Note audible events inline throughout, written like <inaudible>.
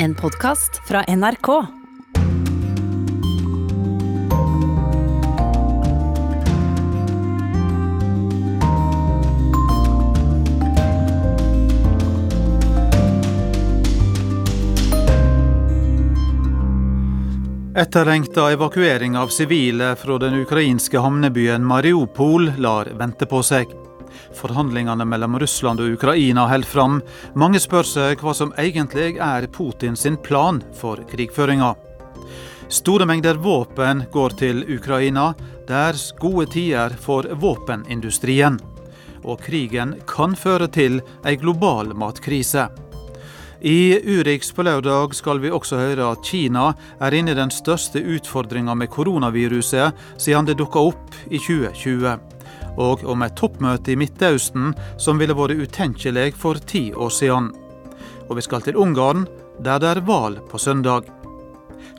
En podkast fra NRK. Etterlengta evakuering av sivile fra den ukrainske havnebyen Mariupol lar vente på seg. Forhandlingene mellom Russland og Ukraina holder fram. Mange spør seg hva som egentlig er Putin sin plan for krigføringa. Store mengder våpen går til Ukraina. Det er gode tider for våpenindustrien. Og krigen kan føre til ei global matkrise. I Urix på lørdag skal vi også høre at Kina er inne i den største utfordringa med koronaviruset siden det dukka opp i 2020. Og om et toppmøte i Midtøsten som ville vært utenkelig for ti år siden. Og vi skal til Ungarn, der det er valg på søndag.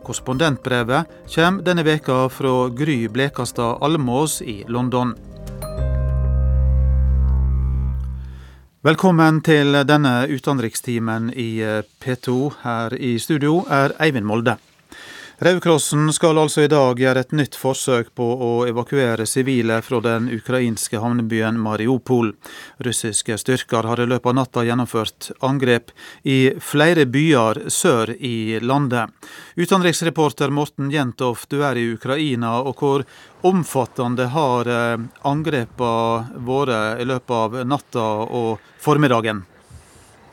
Korrespondentbrevet kommer denne veka fra Gry Blekastad Almås i London. Velkommen til denne utenrikstimen i eh, P2. Her i studio er Eivind Molde. Røde skal altså i dag gjøre et nytt forsøk på å evakuere sivile fra den ukrainske havnebyen Mariupol. Russiske styrker har i løpet av natta gjennomført angrep i flere byer sør i landet. Utenriksreporter Morten Jentoff, du er i Ukraina, og hvor omfattende har eh, angrepene vært i løpet av natta og formiddagen?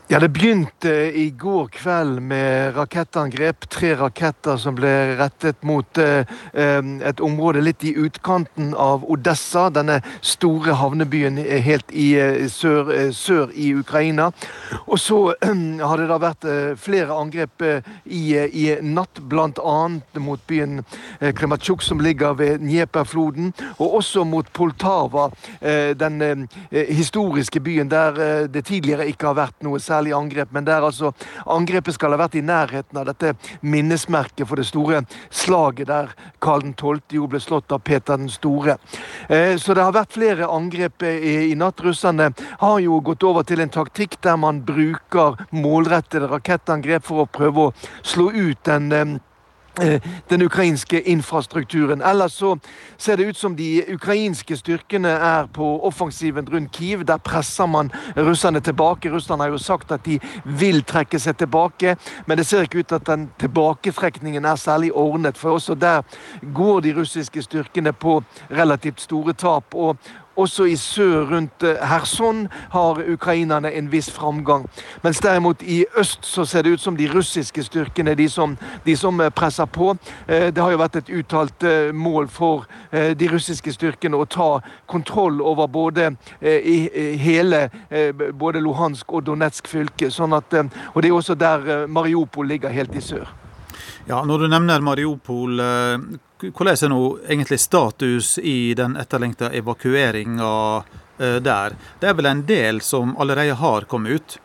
Ja, Det begynte i går kveld med rakettangrep. Tre raketter som ble rettet mot eh, et område litt i utkanten av Odessa. Denne store havnebyen helt i eh, sør, eh, sør i Ukraina. Og så eh, har det da vært eh, flere angrep eh, i, i, natt, bl.a. mot byen eh, Krematsjuk, som ligger ved Dnieperfloden. Og også mot Poltava, den historiske byen der det tidligere ikke har vært noe særlig særlig angrep, men der altså angrepet skal ha vært i nærheten av dette minnesmerket for det store slaget der Karl 12. jo ble slått av Peter den store. Eh, så det har vært flere angrep i natt. Russerne har jo gått over til en taktikk der man bruker målrettede rakettangrep for å prøve å slå ut den eh, Eh, den ukrainske infrastrukturen. Ellers så ser det ut som de ukrainske styrkene er på offensiven rundt Kiev. Der presser man russerne tilbake. Russland har jo sagt at de vil trekke seg tilbake, men det ser ikke ut til at den tilbaketrekningen er særlig ordnet. For også der går de russiske styrkene på relativt store tap. og også i sør rundt Kherson eh, har ukrainerne en viss framgang. Mens derimot i øst så ser det ut som de russiske styrkene, de som, de som eh, presser på. Eh, det har jo vært et uttalt mål for de russiske styrkene å ta kontroll over både hele både Luhansk og Donetsk fylke. Sånn at, og det er også der Mariupol ligger helt i sør. Ja, Når du nevner Mariupol, hvordan er nå egentlig status i den etterlengta evakueringa eh, der? Det er vel en del som allerede har kommet ut?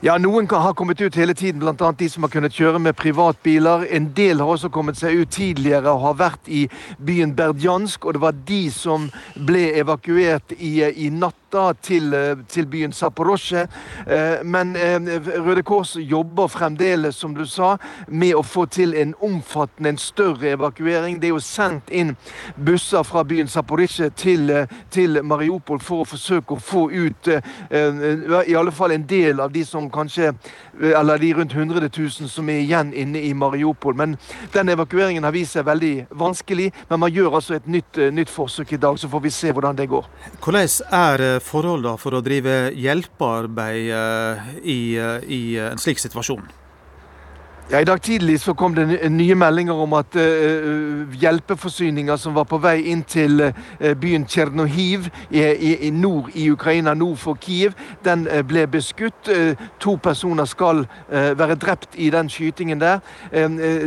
Ja, Noen har kommet ut hele tiden, bl.a. de som har kunnet kjøre med privatbiler. En del har også kommet seg ut tidligere og har vært i byen Berdjansk. Og det var de som ble evakuert i, i natt til, til, byen Zaporozjye. Eh, men eh, Røde Kors jobber fremdeles, som du sa, med å få til en omfattende, en større evakuering. Det er jo sendt inn busser fra byen Zaporozjye til, til Mariupol for å forsøke å få ut eh, i alle fall en del av de som kanskje Eller de rundt 100 000 som er igjen inne i Mariupol. Men den evakueringen har vist seg veldig vanskelig. Men man gjør altså et nytt, eh, nytt forsøk i dag, så får vi se hvordan det går. Hvordan er eh, forholdene for å drive hjelpearbeid eh, i, i en slik situasjon? Ja, I dag tidlig så kom det nye meldinger om at uh, hjelpeforsyninger som var på vei inn til uh, byen Tsjernohiv i, i, i, nord i Ukraina, nord for Kiev, den uh, ble beskutt. to personer skal være drept i den skytingen der.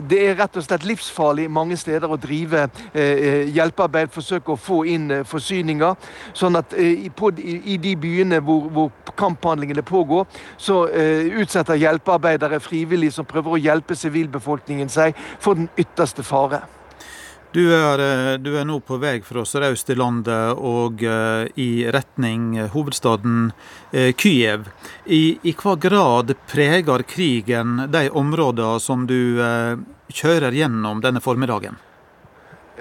det er rett og slett livsfarlig mange steder å drive hjelpearbeid, forsøke å få inn forsyninger. Sånn at på, i, de byene hvor, hvor kamphandlingene pågår, så utsetter hjelpearbeidere frivillige som prøver å hjelpe hjelpe sivilbefolkningen seg for den ytterste fare. Du er, eh, du er, nå på vei fra sørøst i landet og uh, i retning hovedstaden uh, Kyiv. I, I hva grad preger krigen de områdene som du kjører gjennom denne formiddagen?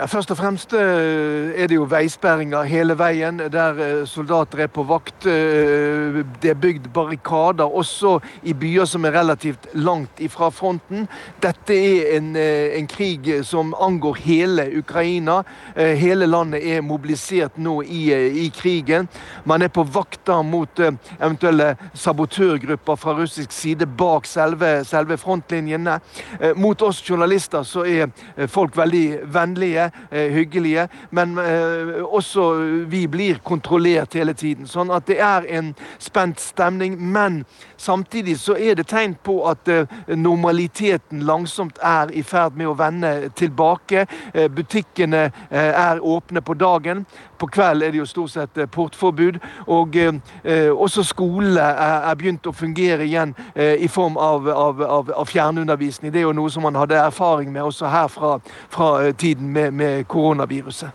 Ja, Først og fremst eh, er det jo veisperringer hele veien, der eh, soldater er på vakt. Eh, det er bygd barrikader, også i byer som er relativt langt ifra fronten. Dette er en, en krig som angår hele Ukraina. Hele landet er mobilisert nå i, i krigen. Man er på vakter mot eventuelle sabotørgrupper fra russisk side bak selve, selve frontlinjene. Mot oss journalister så er folk veldig vennlige. Eh, hyggelige. Men eh, også vi blir kontrollert hele tiden. Sånn at det er en spent stemning. Men samtidig så er det tegn på at eh, normaliteten langsomt er i ferd med å vende tilbake. Butikkene er åpne på dagen. På kveld er det jo stort sett portforbud. Og også skolene er, begynt å fungere igjen i form av, av, av, av, fjernundervisning. Det er jo noe som man hadde erfaring med også her fra, fra tiden med, med koronaviruset.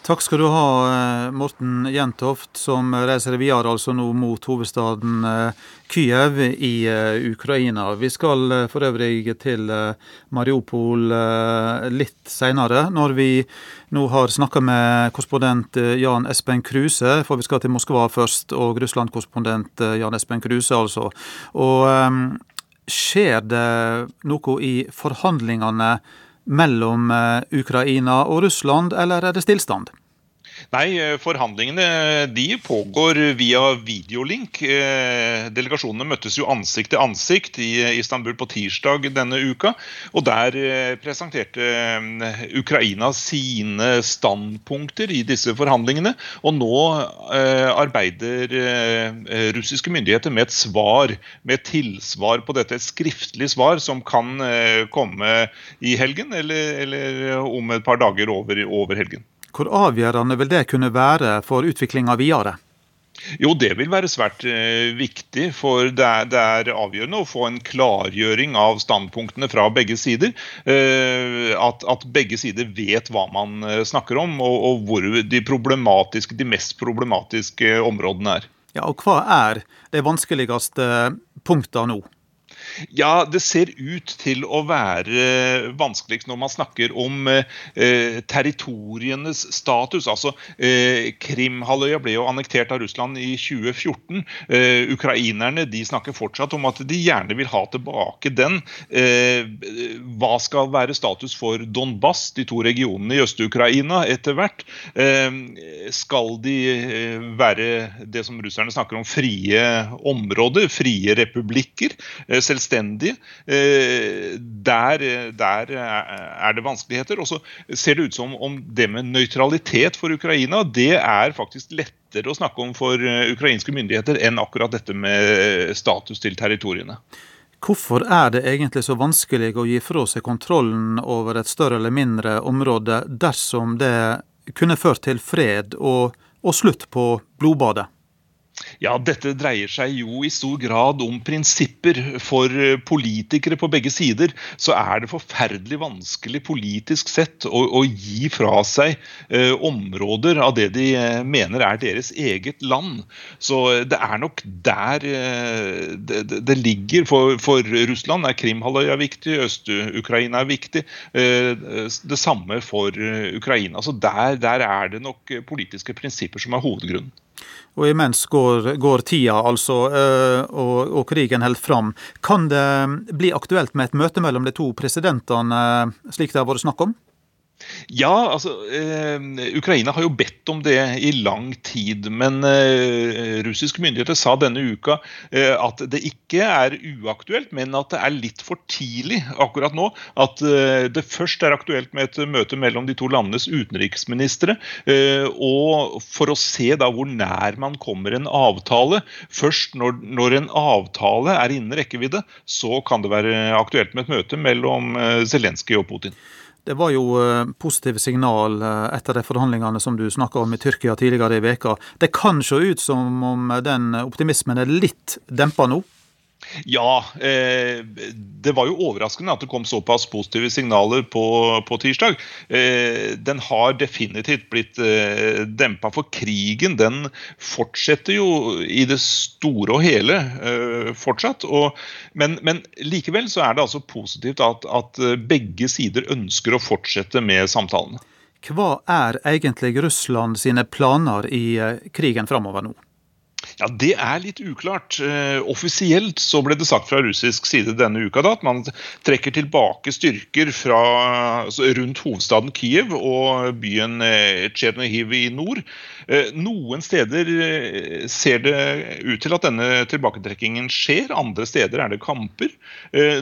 Takk skal du ha, eh, Morten Jentoft, som reiser videre altså nå mot hovedstaden eh, Kyiv i eh, Ukraina. Vi skal for øvrig til Mariupol litt senere, når vi nå har snakka med korrespondent Jan Espen Kruse, for vi skal til Moskva først, og Russland-korrespondent Jan Espen Kruse, altså. Og skjer det noe i forhandlingene mellom eh, Ukraina og Russland, eller er det stillstand? Nei, eh, forhandlingene de pågår via videolink. Eh, delegasjonene møttes jo ansikt til ansikt i Istanbul på tirsdag denne uka. Og der presenterte Ukraina sine standpunkter i disse forhandlingene. Og nå arbeider russiske myndigheter med et svar, med et tilsvar på dette. Et skriftlig svar som kan komme i helgen, eller, eller om et par dager over, over helgen. Hvor avgjørende vil det kunne være for utviklinga videre? Jo, det vil være svært eh, viktig. For det er, det er, avgjørende å få en klargjøring av standpunktene fra begge sider. Eh, at, at, begge sider vet hva man eh, snakker om, og, og hvor de, problematiske, de mest problematiske områdene er. Ja, og Hva er de vanskeligste punktene nå? Ja, det ser ut til å være vanskeligst når man snakker om eh, territorienes status. Altså, eh, Krimhalvøya ble jo annektert av Russland i 2014. Eh, ukrainerne de snakker fortsatt om at de gjerne vil ha tilbake den. Eh, hva skal være status for Donbass, de to regionene i Øst-Ukraina, etter hvert? Eh, skal de eh, være det som russerne snakker om, frie områder, frie republikker? selv selvstendige. Eh, der, der, er det vanskeligheter. Og så ser det ut som om det med nøytralitet for Ukraina, det er faktisk lettere å snakke om for eh, ukrainske myndigheter enn akkurat dette med status til territoriene. Hvorfor er det egentlig så vanskelig å gi fra seg kontrollen over et større eller mindre område dersom det kunne ført til fred og, og slutt på blodbadet? Ja, dette dreier seg jo i stor grad om prinsipper. For eh, politikere på begge sider så er det forferdelig vanskelig politisk sett å, å gi fra seg eh, områder av det de eh, mener er deres eget land. Så eh, det er nok der eh, det, det, ligger. For, for, Russland er Krimhalvøya viktig, Øst-Ukraina er viktig. Eh, det samme for Ukraina. Så der, der er det nok politiske prinsipper som er hovedgrunnen. Og imens går, går tida, altså, eh, og, og, krigen holder fram. Kan det bli aktuelt med et møte mellom de to presidentene, slik det har vært snakk om? Ja, altså eh, Ukraina har jo bedt om det i lang tid. Men eh, russiske myndigheter sa denne uka eh, at det ikke er uaktuelt, men at det er litt for tidlig akkurat nå. At eh, det først er aktuelt med et møte mellom de to landenes utenriksministre. Eh, og for å se da hvor nær man kommer en avtale. Først når, når en avtale er innen rekkevidde, så kan det være aktuelt med et møte mellom eh, Zelenskyj og Putin. Det var jo eh, positive signal eh, etter de forhandlingene som du snakka om i Tyrkia tidligere i veka. Det kan se ut som om den optimismen er litt dempa nå? Ja, eh, det var jo overraskende at det kom såpass positive signaler på, på tirsdag. Eh, den har definitivt blitt eh, dempa, for krigen den fortsetter jo i det store og hele eh, fortsatt. Og, men, men, likevel så er det altså positivt at, at begge sider ønsker å fortsette med samtalene. Hva er egentlig Russland sine planer i eh, krigen framover nå? Ja, Det er litt uklart. Uh, offisielt så ble det sagt fra russisk side denne uka da, at man trekker tilbake styrker fra, altså, rundt hovedstaden Kiev og byen uh, Tsjernihiv i nord. Uh, noen steder ser det ut til at denne tilbaketrekkingen skjer, andre steder er det kamper.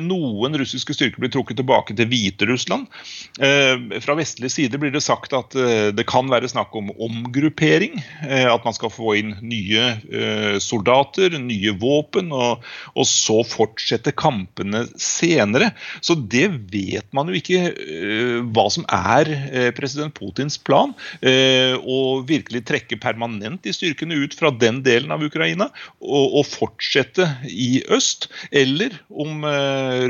Noen russiske styrker blir trukket tilbake til Hviterussland. Fra vestlig side blir det sagt at det kan være snakk om omgruppering, at man skal få inn nye Eh, soldater, nye våpen, og, og, så fortsette kampene senere. Så det vet man jo ikke uh, hva som er uh, president Putins plan. Å virkelig trekke permanent de styrkene ut fra den delen av Ukraina og, og fortsette i øst. Eller om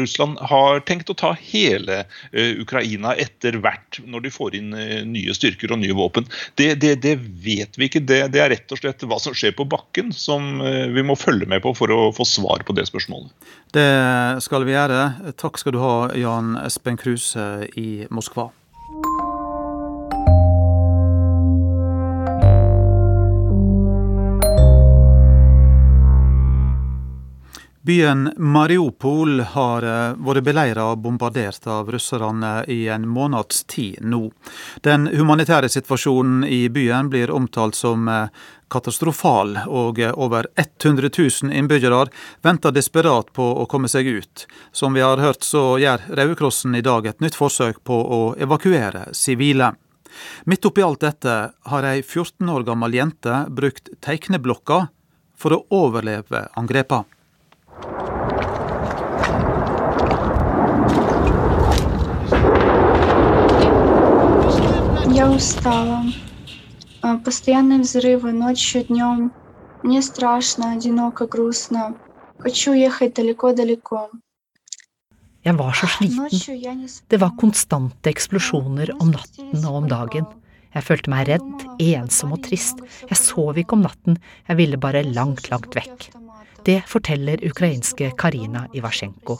Russland har tenkt å ta hele Ukraina etter hvert, når de får inn nye styrker og nye våpen. Det, det, det vet vi ikke. Det, det er rett og slett hva som skjer på bakken bakken som eh, vi må følge med på for å få svar på det spørsmålet. Det skal vi gjøre. Takk skal du ha, Jan Espen Kruse i Moskva. Byen Mariupol har eh, vært beleira og bombardert av russerne i en måneds tid nå. Den humanitære situasjonen i byen blir omtalt som eh, katastrofal, og eh, over 100 000 innbyggere venter desperat på å komme seg ut. Som vi har hørt, så gjør Røde Krossen i dag et nytt forsøk på å evakuere sivile. Midt oppi alt dette har ei 14 år gammel jente brukt tegneblokka for å overleve angrepene. Я устала. Постоянные взрывы ночью, днем. Мне страшно, одиноко, грустно. Хочу ехать далеко-далеко. Jeg var så sliten. Det var konstante eksplosjoner om natten og om dagen. Jeg følte meg redd, ensom og trist. Jeg sov ikke om natten, jeg ville bare langt, langt vekk. Det forteller ukrainske Karina Ivasjenko.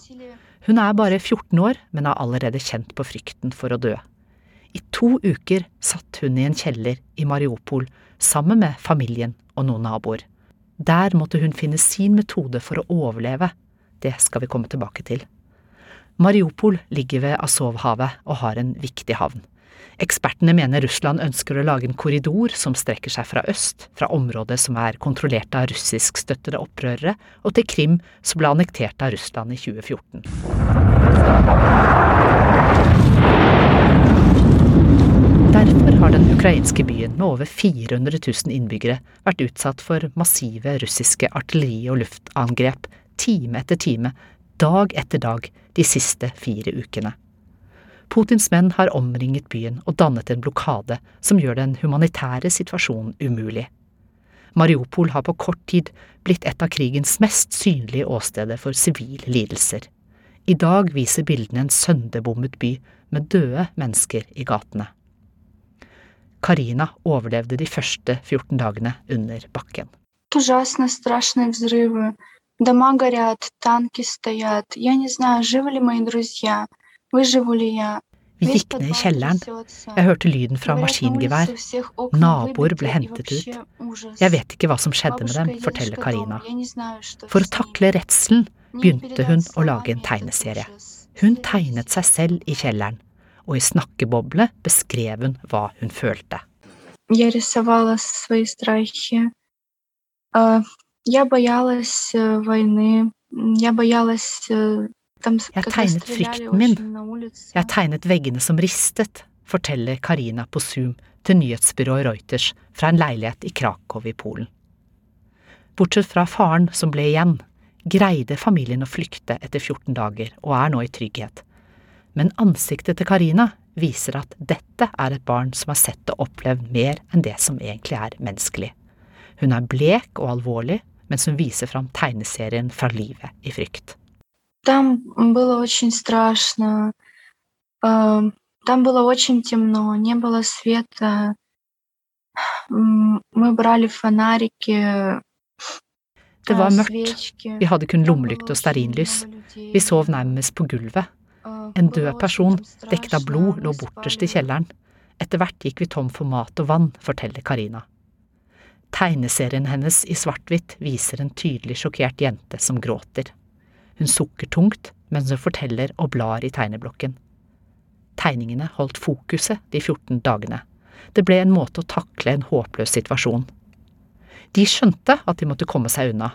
Hun er bare 14 år, men har allerede kjent på frykten for å dø. I to uker satt hun i en kjeller i Mariupol sammen med familien og noen naboer. Der måtte hun finne sin metode for å overleve. Det skal vi komme tilbake til. Mariupol ligger ved Azovhavet og har en viktig havn. Ekspertene mener Russland ønsker å lage en korridor som strekker seg fra øst, fra området som er kontrollert av russiskstøttede opprørere, og til Krim, som ble annektert av Russland i 2014. Derfor har den ukrainske byen med over 400 000 innbyggere vært utsatt for massive russiske artilleri- og luftangrep time etter time, dag etter dag, de siste fire ukene. Putins menn har omringet byen og dannet en blokade som gjør den humanitære situasjonen umulig. Mariupol har på kort tid blitt et av krigens mest synlige åsteder for sivile lidelser. I dag viser bildene en sønderbommet by med døde mennesker i gatene. Karina overlevde de første 14 dagene under bakken. Ужасно страшные взрывы. Дома горят, танки стоят. Я не знаю, живы ли мои друзья. Vi gikk ned i kjelleren. Jeg hørte lyden fra maskingevær. Naboer ble hentet ut. Jeg vet ikke hva som skjedde med dem, forteller Karina. For å takle redselen begynte hun å lage en tegneserie. Hun tegnet seg selv i kjelleren, og i snakkeboble beskrev hun hva hun følte. Jeg tegnet frykten min. Jeg tegnet veggene som ristet, forteller Karina på Zoom til nyhetsbyrået Reuters fra en leilighet i Krakow i Polen. Bortsett fra faren, som ble igjen, greide familien å flykte etter 14 dager og er nå i trygghet, Men ansiktet til Karina viser at dette er et barn som har sett og opplevd mer enn det som egentlig er menneskelig. Hun er blek og alvorlig, mens hun viser fram tegneserien fra livet i frykt. Там было очень страшно. Там было очень темно, не было света. Мы брали фонарики. Det var mørkt, vi hadde kun lommelykt og stearinlys. Vi sov nærmest på gulvet. En død person, dekket av blod, lå borterst i kjelleren. Etter hvert gikk vi tom for mat og vann, forteller Karina. Tegneserien hennes i svart-hvitt viser en tydelig sjokkert jente som gråter. Hun sukker tungt mens hun forteller og blar i tegneblokken. Tegningene holdt fokuset de 14 dagene. Det ble en måte å takle en håpløs situasjon. De skjønte at de måtte komme seg unna,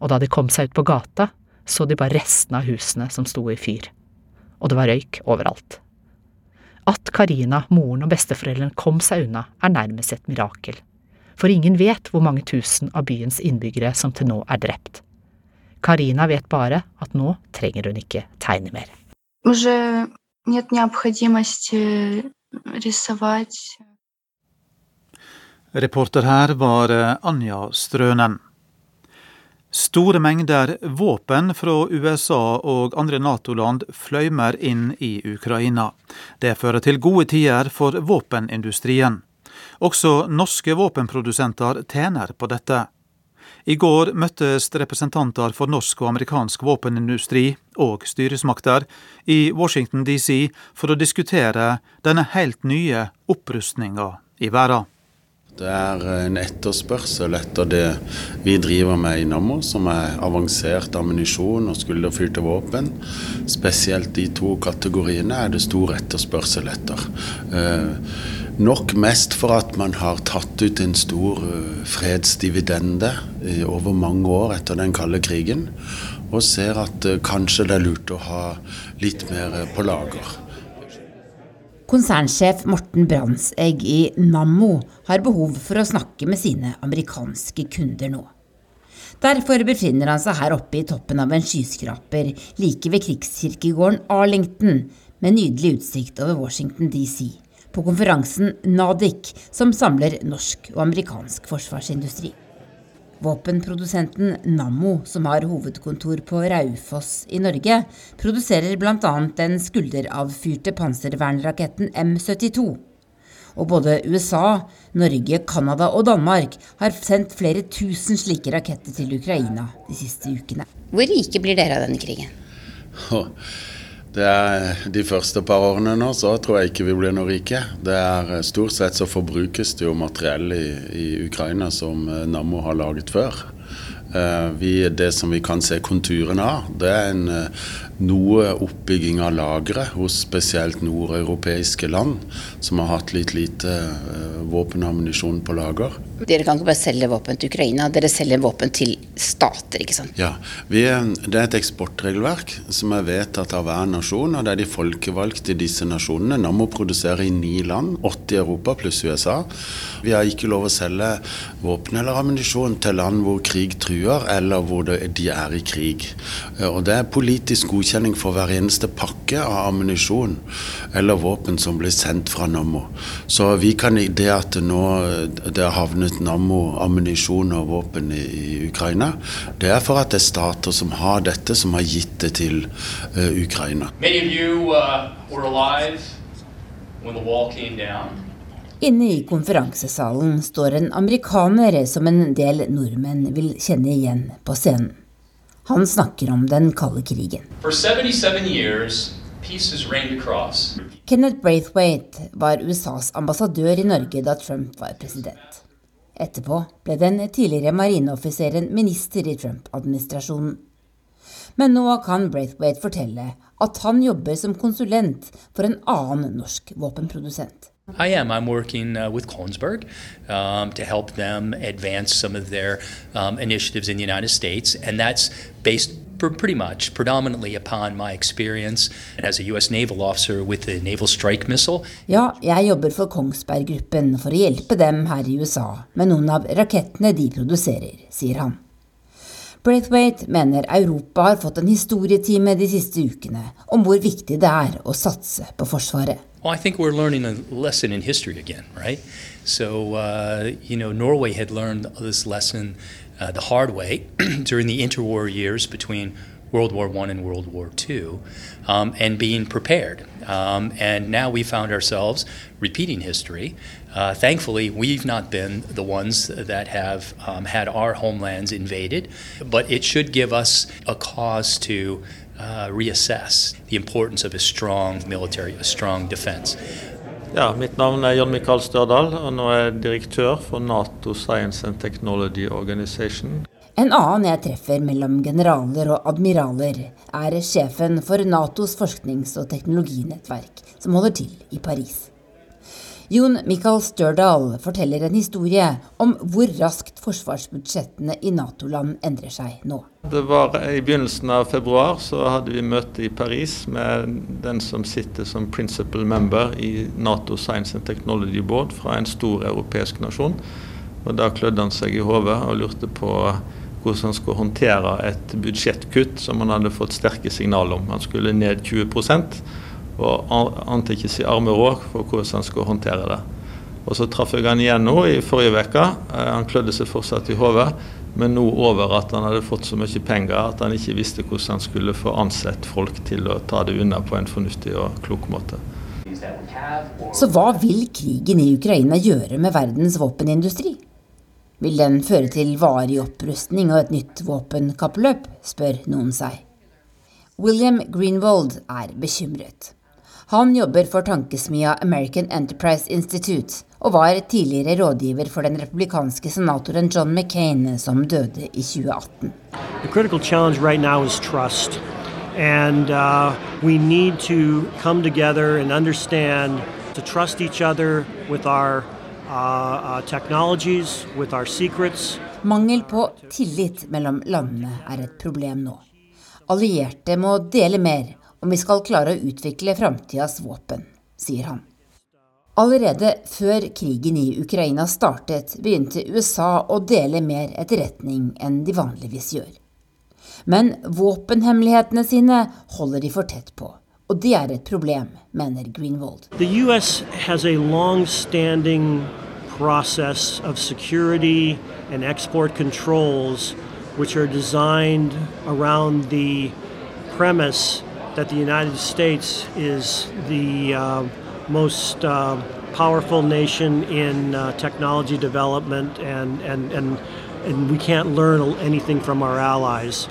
og da de kom seg ut på gata, så de bare restene av husene som sto i fyr. Og det var røyk overalt. At Karina, moren og besteforeldrene kom seg unna, er nærmest et mirakel. For ingen vet hvor mange tusen av byens innbyggere som til nå er drept. Karina vet bare at nå trenger hun ikke tegne mer. Reporter her var eh, Anja Strønen. Store mengder våpen fra USA og andre Nato-land fløymer inn i Ukraina. Det fører til gode tider for våpenindustrien. Også norske våpenprodusenter tjener på dette. I går møttes representanter for norsk og amerikansk våpenindustri og styresmakter i Washington DC for å diskutere denne helt nye opprustninga i verden. Det er en etterspørsel etter det vi driver med i Nammo, som er avansert ammunisjon og skulderfylte våpen. Spesielt de to kategoriene er det stor etterspørsel etter. Eh, nok mest for at man har tatt ut en stor eh, fredsdividende over mange år etter den kalde krigen, og ser at eh, kanskje det er lurt å ha litt mer på lager. Konsernsjef Morten Brandsegg i Nammo har behov for å snakke med sine amerikanske kunder nå. Derfor befinner han seg her oppe i toppen av en skyskraper like ved krigskirkegården Arlington, med nydelig utsikt over Washington DC, på konferansen NADIC, som samler norsk og amerikansk forsvarsindustri. Våpenprodusenten Nammo, som har hovedkontor på Raufoss i Norge, produserer bl.a. den skulderavfyrte panservernraketten M72. Og både USA, Norge, Canada og Danmark har sendt flere tusen slike raketter til Ukraina de siste ukene. Hvor rike blir dere av denne krigen? <laughs> Det er De første par årene nå så tror jeg ikke vi blir noe rike. Det er eh, Stort sett så forbrukes det jo materiell i, i Ukraina som eh, Nammo har laget før. Eh, vi, det som vi kan se konturene av, det er en noe oppbygging av lagre hos spesielt nordeuropeiske land, som har hatt litt lite våpen og ammunisjon på lager. Dere kan ikke bare selge våpen til Ukraina, dere selger våpen til stater, ikke sant? Ja, vi, Det er et eksportregelverk som er vedtatt av hver nasjon, og det er de folkevalgte i disse nasjonene. Nammo produserer i ni land, åtte i Europa pluss USA. Vi har ikke lov å selge våpen eller ammunisjon til land hvor krig truer, eller hvor de er i krig. Og det er politisk godkjenning for hver eneste pakke av ammunisjon eller våpen som blir sendt fra Nammo. Så vi kan det at nå det har havnet Nammo ammunisjon og våpen i, i, Ukraina, det er for at det er stater som har dette, som har gitt det til uh, Ukraina. You, uh, Inne i konferansesalen står en amerikaner som en del nordmenn vil kjenne igjen på scenen. Han snakker om den kalde krigen. Kenneth Braithwaite var USAs ambassadør i Norge da Trump var president. Etterpå ble den tidligere marineoffiseren minister i Trump-administrasjonen. Men nå kan Braithwaite fortelle at han jobber som konsulent for en annen norsk våpenprodusent. I am. I'm working uh, with Kongsberg um, to help them advance some of their um, initiatives in the United States, and that's based pretty much predominantly upon my experience as a U.S. naval officer with the Naval Strike Missile. Ja, jeg jobber for Kongsberg-gruppen for å hjelpe dem her i USA med noen av rakettene de produserer, sier han. Braithwaite mener Europa har fått en historietime de siste ukene om hvor viktig det er å satse på Forsvaret. Well, I think we're learning a lesson in history again, right? So, uh, you know, Norway had learned this lesson uh, the hard way <clears throat> during the interwar years between World War I and World War II, um, and being prepared. Um, and now we found ourselves repeating history. Uh, thankfully, we've not been the ones that have um, had our homelands invaded, but it should give us a cause to uh, reassess the importance of a strong military, a strong defense. Ja, mitt navn er Jon Mikael Størdal, og nå er jeg direktør for Nato Science and Technology Organization. En annen jeg treffer mellom generaler og admiraler, er sjefen for Natos forsknings- og teknologinettverk, som holder til i Paris. Jon Michael Størdal forteller en historie om hvor raskt forsvarsbudsjettene i Nato-land endrer seg nå. Det var I begynnelsen av februar så hadde vi møte i Paris med den som sitter som principal member i Nato Science and Technology Board fra en stor europeisk nasjon. Og Da klødde han seg i hodet og lurte på hvordan han skulle håndtere et budsjettkutt som han hadde fått sterke signaler om. Han skulle ned 20 og ante ikke si arme råk for hvordan han skulle håndtere det. Og Så traff jeg han igjen nå i forrige uke. Eh, han klødde seg fortsatt i hodet, men nå over at han hadde fått så mye penger at han ikke visste hvordan han skulle få ansett folk til å ta det unna på en fornuftig og klok måte. Så hva vil krigen i Ukraina gjøre med verdens våpenindustri? Vil den føre til varig opprustning og et nytt våpenkappløp, spør noen seg. William Greenwald er bekymret. Han jobber for tankesmia American Enterprise Institute og var tidligere rådgiver for den republikanske senatoren John McCain, som døde i 2018. And uh, we need to come together and understand to trust each other with our uh, uh, technologies, with our secrets. Mangel på tillit mellom landene er et problem nå. Allierte må dele mer om vi skal klare å utvikle framtidas våpen, sier han. Allerede før krigen i Ukraina startet, begynte USA å dele mer etterretning enn de vanligvis gjør. Men våpenhemmelighetene sine holder de for tett på. Og det er et problem, mener Greenwald. The US has a long-standing process of security and export controls which are premise that the United States is the uh, most uh, powerful nation in uh, technology development, and, and, and, and we can't learn anything from our allies.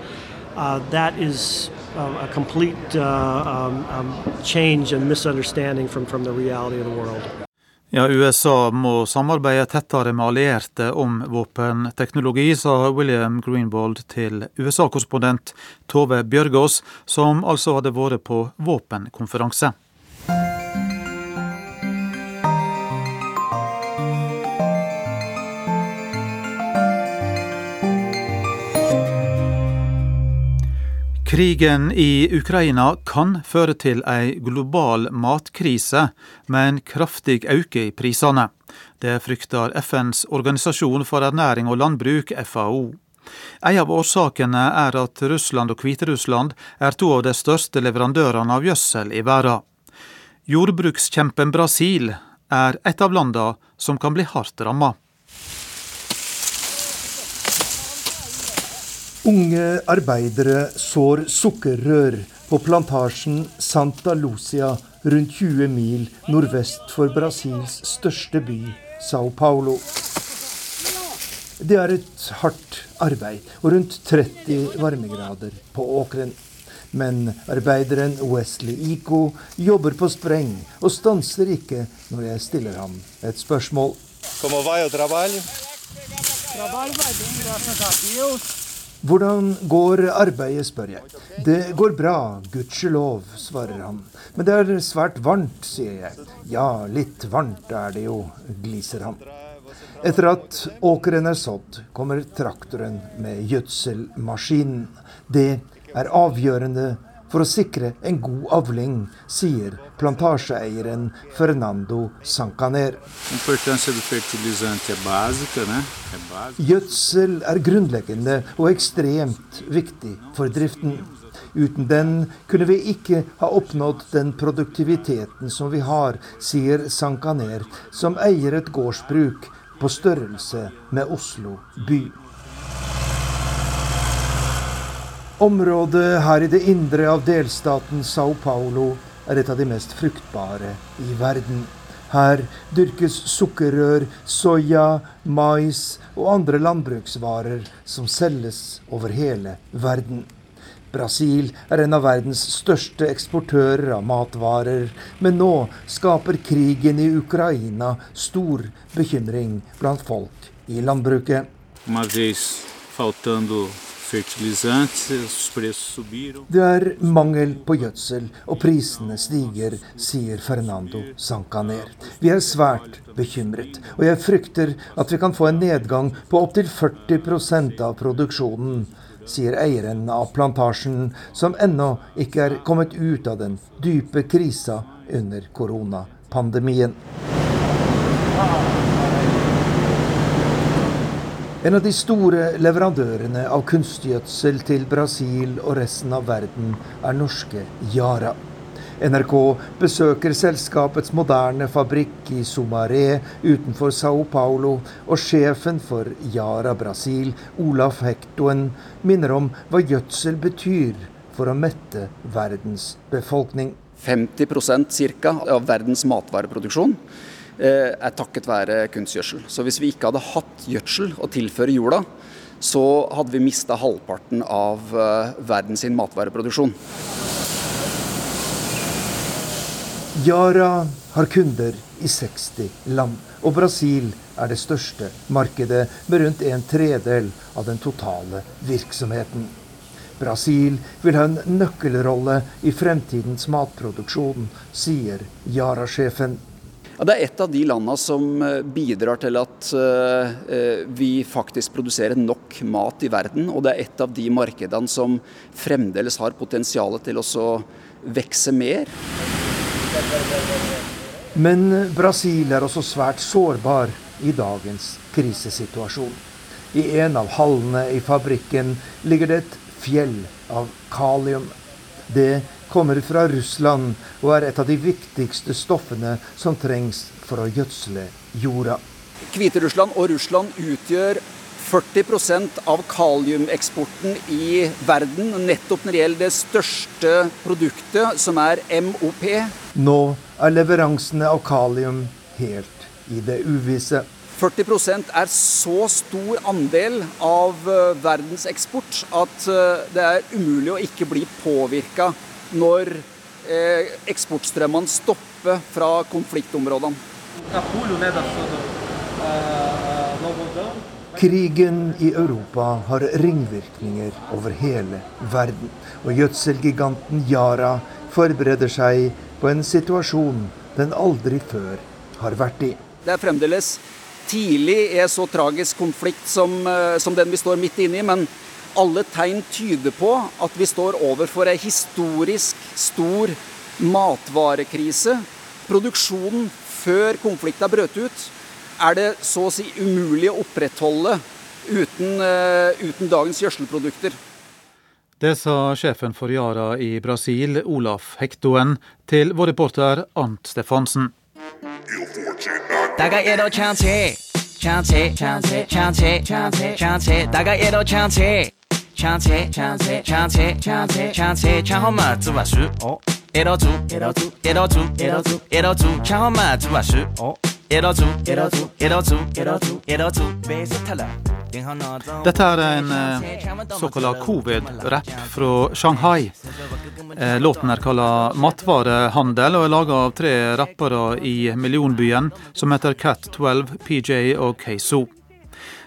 Uh, that is uh, a complete uh, um, um, change and misunderstanding from, from the reality of the world. Ja, USA må samarbeide tettere med allierte om våpenteknologi, sa William Greenwald til USA-korrespondent Tove Bjørgaas, som altså hadde vært på våpenkonferanse. Krigen i Ukraina kan føre til ei global matkrise med en kraftig økning i prisene. Det frykter FNs organisasjon for ernæring og landbruk, FAO. En av årsakene er at Russland og Hviterussland er to av de største leverandørene av gjødsel i verden. Jordbrukskjempen Brasil er et av landene som kan bli hardt rammet. Unge arbeidere sår sukkerrør på plantasjen Santa Lucia rundt 20 mil nordvest for Brasils største by, Sao Paulo. Det er et hardt arbeid og rundt 30 varmegrader på åkeren. Men arbeideren Wesley Ico jobber på spreng og stanser ikke når jeg stiller ham et spørsmål. Como vai o trabalho? Trabalho vai bem, graças a Deus. Hvordan går arbeidet, spør jeg. Det går bra, gudskjelov, svarer han. Men det er svært varmt, sier jeg. Ja, litt varmt er det jo, gliser han. Etter at åkeren er sådd, kommer traktoren med gjødselmaskinen. Det er avgjørende for å sikre en god avling, sier plantasjeeieren Fernando Sancaner. Gjødsel er grunnleggende og ekstremt viktig for driften. Uten den kunne vi ikke ha oppnådd den produktiviteten som vi har, sier Sankaner, som eier et gårdsbruk på størrelse med Oslo by. Området her i det indre av delstaten Sao Paulo er et av de mest fruktbare i verden. Her dyrkes sukkerrør, soya, mais og andre landbruksvarer som selges over hele verden. Brasil er en av verdens største eksportører av matvarer, men nå skaper krigen i Ukraina stor bekymring blant folk i landbruket. Det er mangel på gjødsel, og prisene stiger, sier Fernando Sancaner. Vi er svært bekymret, og jeg frykter at vi kan få en nedgang på opptil 40% av produksjonen sier eieren av plantasjen, som ennå ikke er kommet ut av den dype krisa under koronapandemien. En av de store leverandørene av kunstgjødsel til Brasil og resten av verden er norske Yara. NRK besøker selskapets moderne fabrikk i Sumaré utenfor Sao Paulo, og sjefen for Yara Brasil, Olaf Hektoen, minner om hva gjødsel betyr for å mette verdens befolkning. 50% ca. av verdens matvareproduksjon er takket være kunstgjødsel. Så hvis vi ikke hadde hatt gjødsel å tilføre jorda, så hadde vi mista halvparten av eh, verdens matvareproduksjon. Yara har kunder i 60 land, og Brasil er det største markedet med rundt en tredel av den totale virksomheten. Brasil vil ha en nøkkelrolle i fremtidens matproduksjon, sier Yara-sjefen. Ja, det er et av de landene som eh, bidrar til at uh, vi faktisk produserer nok mat i verden. Og det er et av de markedene som fremdeles har potensial til å vokse mer. Men Brasil er også svært sårbar i dagens krisesituasjon. I en av hallene i fabrikken ligger det et fjell av kalium. Det kommer fra Russland og er et av de viktigste stoffene som trengs for å gjødsle jorda. Hviterussland og Russland utgjør 40% av kaliumeksporten i verden, nettopp når det gjelder det største produktet, som er MOP. Nå er leveransene av kalium helt i det uvisse. 40% er så stor andel av eh, verdens eksport at eh, det er umulig å ikke bli påvirka når eh, eksportstrømmene stopper fra konfliktområdene. Krigen i Europa har ringvirkninger over hele verden. Og gjødselgiganten Yara forbereder seg på en situasjon den aldri før har vært i. Det er fremdeles tidlig i en så tragisk konflikt som, eh, som den vi står midt inne i. Men alle tegn tyder på at vi står overfor en historisk stor matvarekrise. Produksjonen før konflikten brøt ut, er det så å si umulig å opprettholde uten, uh, uten dagens gjødselprodukter. Det sa sjefen for Yara i Brasil, Olaf Hektoen, til vår reporter Ant Stefansen. Dette er en eh, såkalt covid-rapp fra Shanghai. Eh, låten er kalla 'Matvarehandel' og er laga av tre rappere i millionbyen som heter Cat12, PJ og Keiso.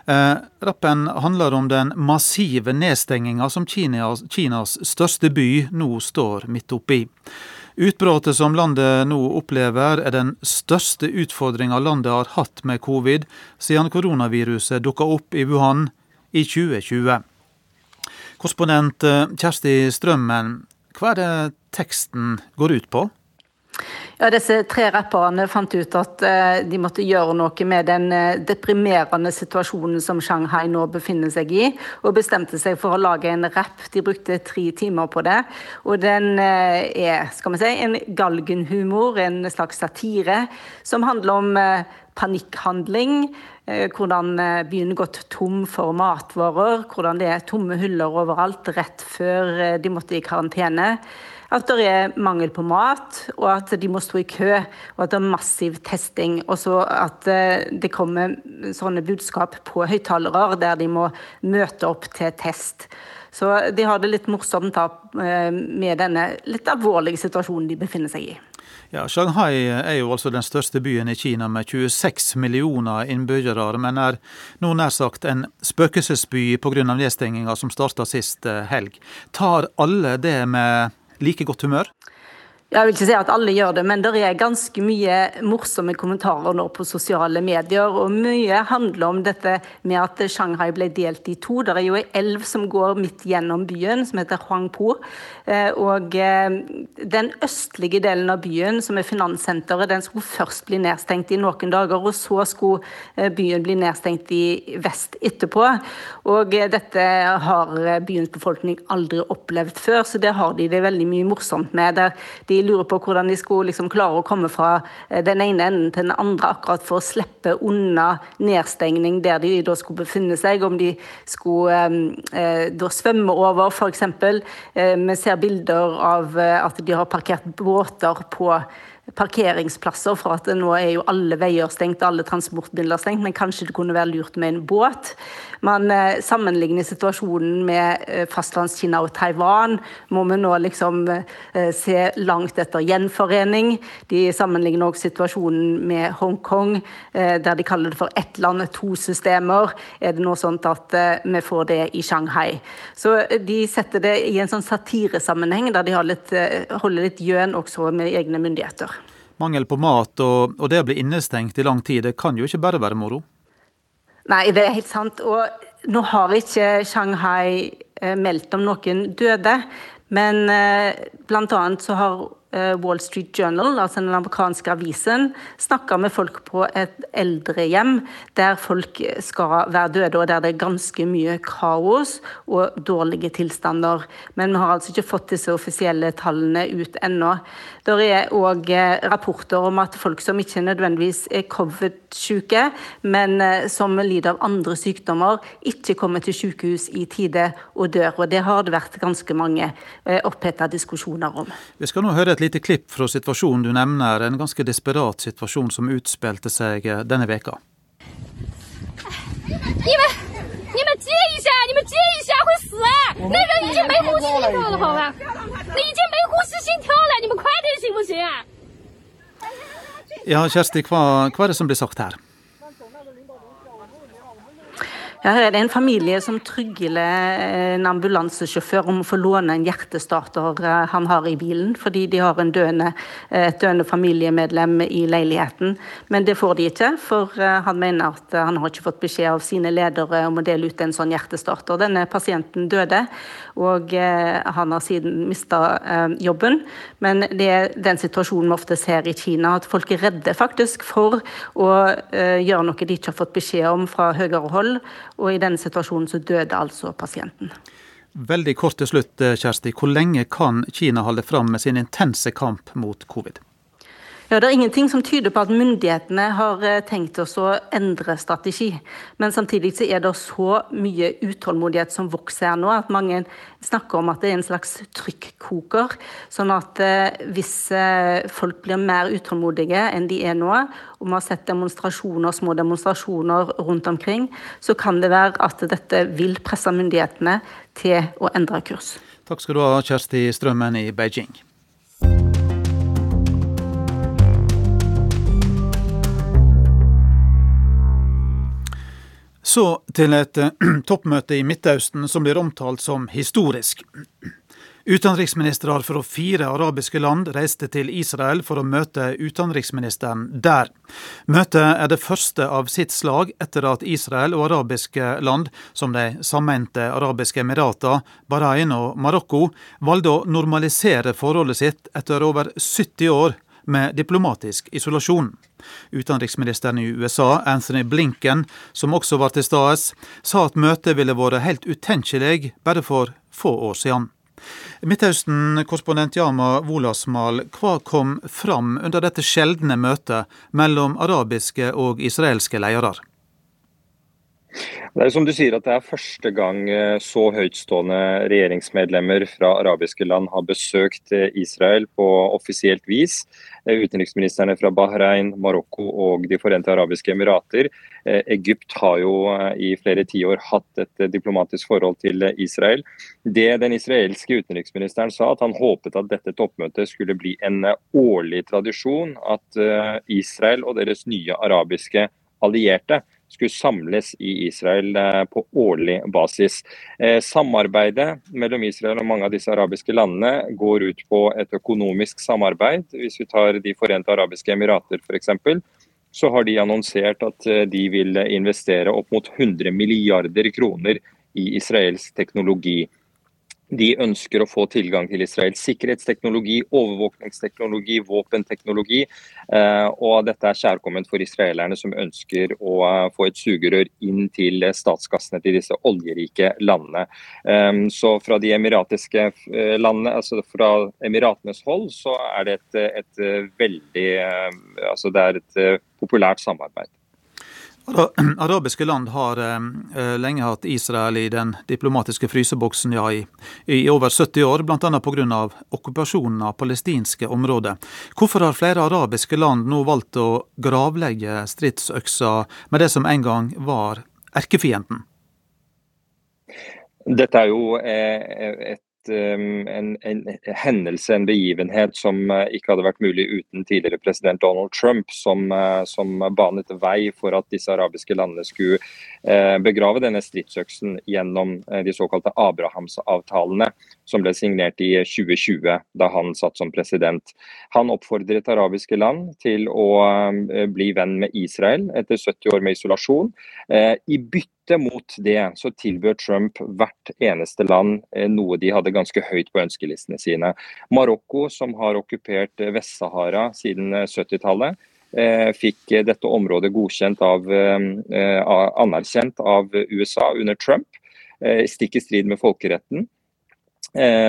Eh, rappen handler om den massive nedstenginga som Kinas, Kinas største by nå står midt oppi. Utbruddet som landet nå opplever, er den største utfordringa landet har hatt med covid siden koronaviruset dukka opp i Wuhan i 2020. Korrespondent eh, Kjersti Strømmen, hva er det teksten går ut på? Ja, disse tre rapperne fant ut at eh, de måtte gjøre noe med den eh, deprimerende situasjonen som Shanghai nå befinner seg i, og bestemte seg for å lage en rapp. De brukte tre timer på det. Og den eh, er skal vi si, en galgenhumor, en slags satire, som handler om panikkhandling. Hvordan byen gått tom for matvarer, hvordan det er tomme hyller overalt rett før de måtte i karantene at det er mangel på mat, og at de må stå i kø, og at det er massiv testing. Og så at eh, det kommer sånne budskap på høyttalere der de må møte opp til test. Så de har det litt morsomt eh, med denne litt alvorlige situasjonen de befinner seg i. Ja, Shanghai er jo altså den største byen i Kina med 26 millioner innbyggere, men er nå nær sagt en spøkelsesby pga. nedstenginga som starta sist eh, helg. Tar alle det med like godt humør? Jeg vil ikke si at alle gjør det, men det er ganske mye morsomme kommentarer nå på sosiale medier. Og mye handler om dette med at Shanghai ble delt i to. Det er jo ei elv som går midt gjennom byen, som heter Huangpo. Eh, og eh, den østlige delen av byen, som er finanssenteret, den skulle først bli nedstengt i noen dager. Og så skulle eh, byen bli nedstengt i vest etterpå. Og dette har byens befolkning aldri opplevd før, så det har de det veldig mye morsomt med. de lurer på hvordan de skulle liksom klare å komme fra eh, den ene enden til den andre akkurat for å slippe unna nedstengning der de da skulle befinne seg. Om de skulle eh, da svømme over, f.eks. Eh, vi ser bilder av eh, at de har parkert båter på parkeringsplasser, for at nå er jo alle veier stengt, alle transportmidler stengt, men kanskje det kunne være lurt med en båt. Man eh, sammenligner situasjonen med eh, fastlandskina og Taiwan. Må vi nå liksom eh, se langt etter gjenforening. De sammenligner også situasjonen med Hongkong, der de kaller det for ett land, to systemer. Er det nå sånt at vi får det i Shanghai? Så de setter det i en sånn satiresammenheng, der de litt, holder litt gjøn også med egne myndigheter. Mangel på mat og, og det å bli innestengt i lang tid, det kan jo ikke bare være moro? Nei, det er helt sant. Og nå har vi ikke Shanghai eh, meldt om noen døde. Men blant bl.a. så har Eh, Wall Street Journal, altså den amerikanske avisen, snakka med folk på et eldrehjem der folk skal være døde, og der det er ganske mye kaos og dårlige tilstander. Men vi har altså ikke fått disse offisielle tallene ut ennå. Det er òg eh, rapporter om at folk som ikke nødvendigvis er covid-syke, men eh, som lider av andre sykdommer, ikke kommer til sykehus i tide og dør. Og det har det vært ganske mange oppheta diskusjoner om. Vi skal nå høre et lite klipp fra situasjonen du nevner, en ganske desperat situasjon som utspilte seg eh, denne veka. Ja, Kjersti, hva, hva er det som blir sagt her? Her er det en familie som trygler en ambulansesjåfør om å få låne en hjertestarter eh, han har i bilen, fordi de har døende, eh, et døende familiemedlem i leiligheten. Men det får de ikke, for eh, han mener at han har ikke fått beskjed av sine ledere om å dele ut en sånn hjertestarter. Denne pasienten døde, og han har siden mista jobben. Men det er den situasjonen vi ofte ser i Kina, at folk er redde faktisk for å gjøre noe de ikke har fått beskjed om fra høyere hold og i den situasjonen så døde altså pasienten. Veldig kort til slutt, eh, Kjersti. Hvor lenge kan Kina holde fram med sin intense kamp mot covid? Ja, Det er ingenting som tyder på at myndighetene har eh, tenkt oss å endre strategi. Men samtidig så er det så mye utålmodighet som vokser her nå, at mange snakker om at det er en slags trykkoker. Sånn at eh, hvis eh, folk blir mer utålmodige enn de er nå, og vi har sett demonstrasjoner, små demonstrasjoner rundt omkring, så kan det være at dette vil presse myndighetene til å endre kurs. Takk skal du ha, Kjersti Strømmen i Beijing. Så til et eh, <clears throat> toppmøte i Midtøsten som blir omtalt som historisk. Utenriksministre fra fire arabiske land reiste til Israel for å møte utenriksministeren der. Møtet er det første av sitt slag etter at Israel og arabiske land, som de sammente arabiske emirater, Bahrain og Marokko, valgte å normalisere forholdet sitt etter over 70 år med diplomatisk isolasjon. Utenriksministeren i USA, Anthony Blinken, som også var til stede, sa at møtet ville vært helt utenkelig bare for få år siden. Midtøsten-korrespondent Yama Wolasmal, hva kom fram under dette sjeldne møtet mellom arabiske og israelske ledere? Det er som du sier at det er første gang eh, så høytstående regjeringsmedlemmer fra arabiske land har besøkt eh, Israel på offisielt vis. Eh, utenriksministrene fra Bahrain, Marokko og De forente arabiske emirater. Egypt har jo i flere tiår hatt et diplomatisk forhold til Israel. Det Den israelske utenriksministeren sa, at han håpet at dette toppmøtet skulle bli en årlig tradisjon. At Israel og deres nye arabiske allierte skulle samles i Israel eh, på årlig basis. Eh, samarbeidet mellom Israel og mange av disse arabiske landene går ut på et økonomisk samarbeid. Hvis vi tar De forente arabiske emirater f.eks., så har de annonsert at eh, de vil investere opp mot 100 milliarder kroner i israelsk teknologi. De ønsker å få tilgang til Israels sikkerhetsteknologi, overvåkningsteknologi, våpenteknologi. Eh, og dette er kjærkomment for israelerne som ønsker å eh, få et sugerør inn til statskassene til disse oljerike landene. Eh, så fra de emiratiske landene, altså fra Emiratenes hold, så er det et, et veldig Altså det er et populært samarbeid. <clears throat> Arabiske land har eh, lenge hatt Israel i den diplomatiske fryseboksen ja, i, i over 70 år, bl.a. pga. okkupasjonen av palestinske områder. Hvorfor har flere arabiske land nå valgt å gravlegge stridsøksa med det som en gang var erkefienden? Dette er jo eh, et Um, en, en, hendelse, en begivenhet, som uh, ikke hadde vært mulig uten tidligere president Donald Trump, som, uh, som banet vei for at disse arabiske landene skulle uh, begrave denne stridsøksen gjennom de såkalte Abrahamsavtalene, som ble signert i 2020, da han satt som president. Han oppfordret arabiske land til å bli venn med Israel etter 70 år med isolasjon. I bytte mot det så tilbød Trump hvert eneste land eh, noe de hadde ganske høyt på ønskelistene sine. Marokko, som har okkupert eh, Vest-Sahara siden 70-tallet, eh, fikk dette området godkjent av, anerkjent av USA under Trump, stikk i strid med folkeretten.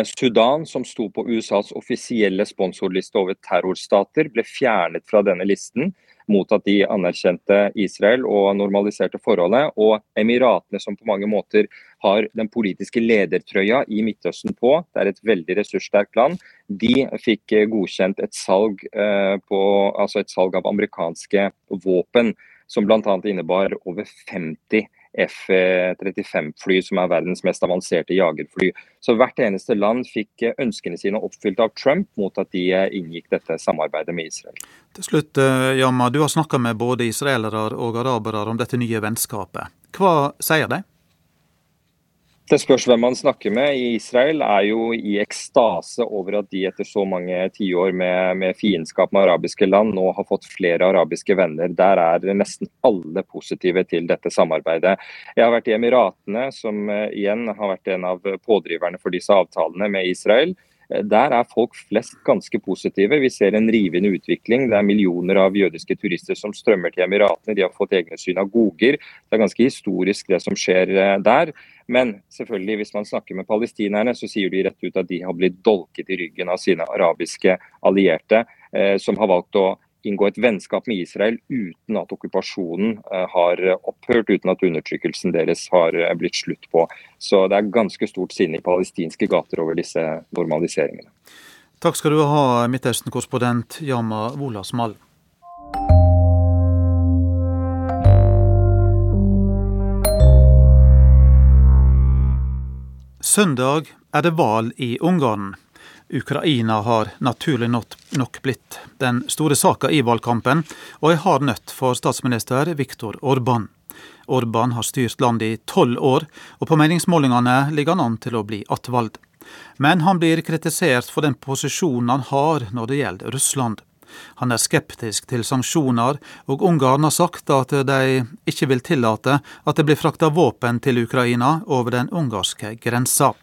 Sudan, som sto på USAs offisielle sponsorliste over terrorstater, ble fjernet fra denne listen mot at de anerkjente Israel og normaliserte forholdet. Og Emiratene, som på mange måter har den politiske ledertrøya i Midtøsten på, det er et veldig ressurssterkt land, de fikk godkjent et salg, eh, på, altså et salg av amerikanske våpen, som bl.a. innebar over 50 F-35-fly, som er verdens mest avanserte jagerfly. Så hvert eneste land fikk eh, ønskene sine oppfylt av Trump mot at de eh, inngikk dette samarbeidet med Israel. Til slutt, eh, Jamma, du har snakka med både israelere og arabere om dette nye vennskapet. Hva sier de? Det spørs hvem man snakker med. I Israel er jo i ekstase over at de etter så mange tiår med, med fiendskap med arabiske land nå har fått flere arabiske venner. Der er nesten alle positive til dette samarbeidet. Jeg har vært i Emiratene, som uh, igjen har vært en av pådriverne for disse avtalene med Israel. Der er folk flest ganske positive. Vi ser en rivende utvikling. Det er millioner av jødiske turister som strømmer til Emiratene. De har fått egne synagoger. Det er ganske historisk det som skjer eh, der. Men selvfølgelig, hvis man snakker med palestinerne, så sier de rett ut at de har blitt dolket i ryggen av sine arabiske allierte, eh, som har valgt å inngå et vennskap med Israel uten at okkupasjonen eh, har opphørt, uten at undertrykkelsen deres har eh, blitt slutt på. Så det er ganske stort sinne i palestinske gater over disse normaliseringene. Takk skal du ha, Midtøsten-korrespondent Yama Wolasmal. Søndag er det valg i Ungarn. Ukraina har naturlig nok blitt den store saka i valgkampen, og ei hard nøtt for statsminister Viktor Orban. Orban har styrt landet i tolv år, og på meningsmålingene ligger han an til å bli attvalgt. Men han blir kritisert for den posisjonen han har når det gjelder Russland. Han er skeptisk til sanksjoner, og Ungarn har sagt at de ikke vil tillate at det blir frakta våpen til Ukraina over den ungarske grensa.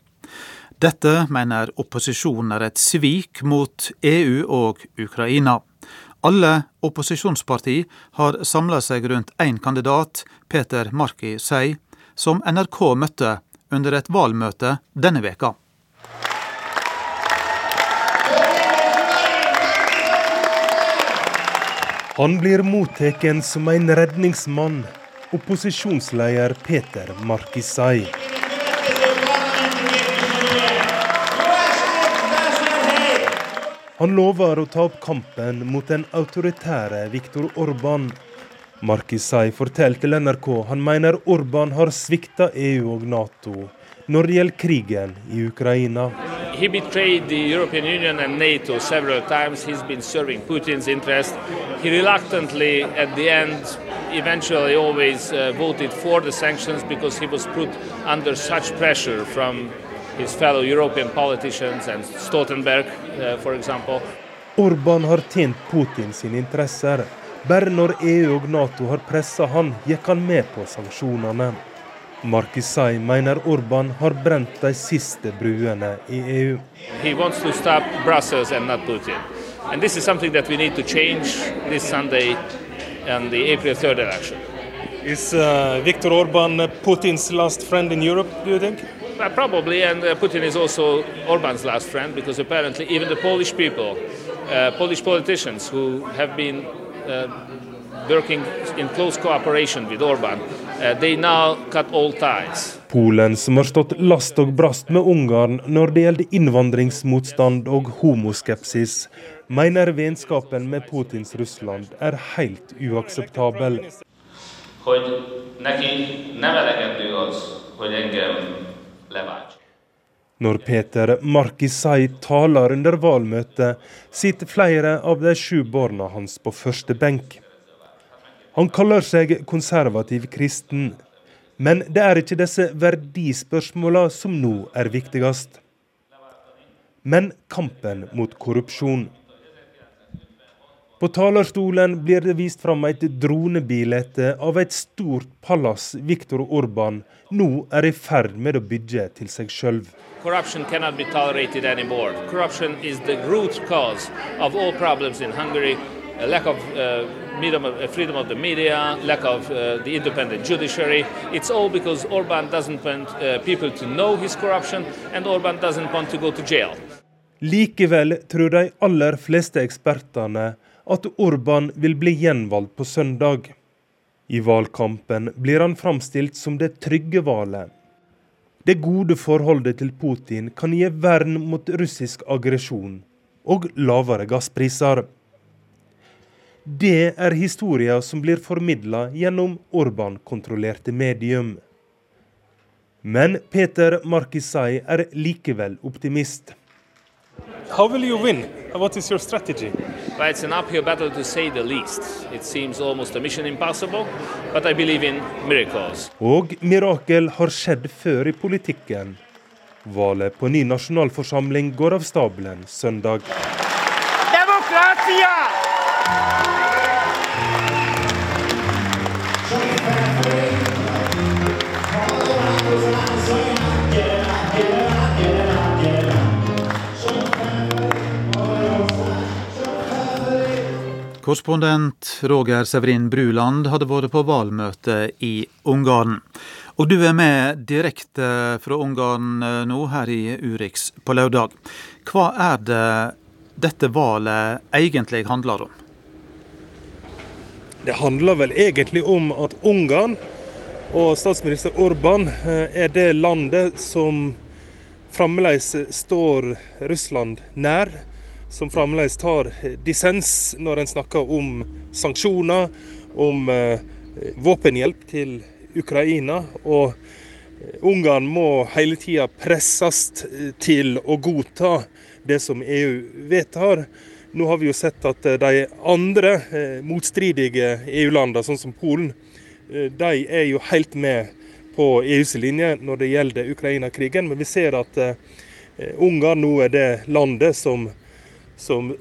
Dette mener opposisjonen er et svik mot EU og Ukraina. Alle opposisjonsparti har samla seg rundt én kandidat, Peter Marki Sei, som NRK møtte under et valgmøte denne veka. Han blir mottatt som en redningsmann, opposisjonsleder Peter Markisai. Han lover å ta opp kampen mot den autoritære Viktor Orban. Markisai forteller til NRK han mener Orban har svikta EU og Nato når det gjelder krigen i Ukraina. He betrayed the European Union and NATO several times. He's been serving Putin's interest. He reluctantly, at the end, eventually always uh, voted for the sanctions because he was put under such pressure from his fellow European politicians and Stoltenberg, uh, for example. Orban har tjent Putin sine interesser. Bare når EU og Nato har pressa han, gikk han med på sanksjonene. Markisai mener Orban har brent de siste bruene i EU. He wants to stop Brussels and not Putin. And this is something that we need to change this Sunday and the April 3rd election. Is uh, Viktor Orban Putin's last friend in Europe, do you think? Uh, probably, and uh, Putin is also Orban's last friend because apparently even the Polish people, uh, Polish politicians who have been uh, working in close cooperation with Orban, uh, they now cut all ties. Polen, som har stått last og brast med Ungarn når det gjelder innvandringsmotstand og homoskepsis, mener vennskapen med Putins Russland er helt uakseptabel. Hogy neki nem elegendő az, hogy engem når Peter Markisai taler under valgmøtet, sitter flere av de sju barna hans på første benk. Han kaller seg konservativ kristen, men det er ikke disse verdispørsmåla som nå er viktigst. Men kampen mot korrupsjon. På talerstolen blir det vist fram et dronebilde av et stort palass Viktor Orban nå er i ferd med å bygge til seg sjøl. Korrupsjon kan ikke tolereres lenger. Korrupsjon er the root alle problemer i problems in Hungary. A lack of uh, freedom of the media, lack of uh, the independent judiciary. It's all because Orban doesn't want uh, people to know his corruption, and Orban doesn't want to go to jail. Likevel tror de aller fleste ekspertene at Orban vil bli gjenvalgt på søndag. I valgkampen blir han framstilt som det trygge valget. Det gode forholdet til Putin kan gi vern mot russisk aggresjon og lavere gasspriser. Det er historier som blir formidla gjennom Orban-kontrollerte medium. Men Peter Markisai er likevel optimist. How will you win? What is your strategy? Well, it's an uphill battle to say the least. It seems almost a mission impossible, but I believe in miracles. Og mirakel har skjedd før i politikken. Valget på ny nasjonalforsamling går av stabelen søndag. Demokratia! Korrespondent Roger Severin Bruland hadde vært på valgmøte i Ungarn. Og du er med direkte fra Ungarn eh, nå, her i Urix på lørdag. Hva er det dette valget egentlig handler om? Det handler vel egentlig om at Ungarn og statsminister Orban eh, er det landet som fremdeles står Russland nær som fremdeles tar dissens når en snakker om sanksjoner, om eh, våpenhjelp til Ukraina. Og eh, Ungarn må hele tida presses til å godta det som EU vedtar. Nå har vi jo sett at eh, de andre motstridige EU-landene, sånn som Polen, de er jo helt med på EUs linje når det gjelder Ukraina-krigen. Men vi ser at Ungarn nå er det landet som som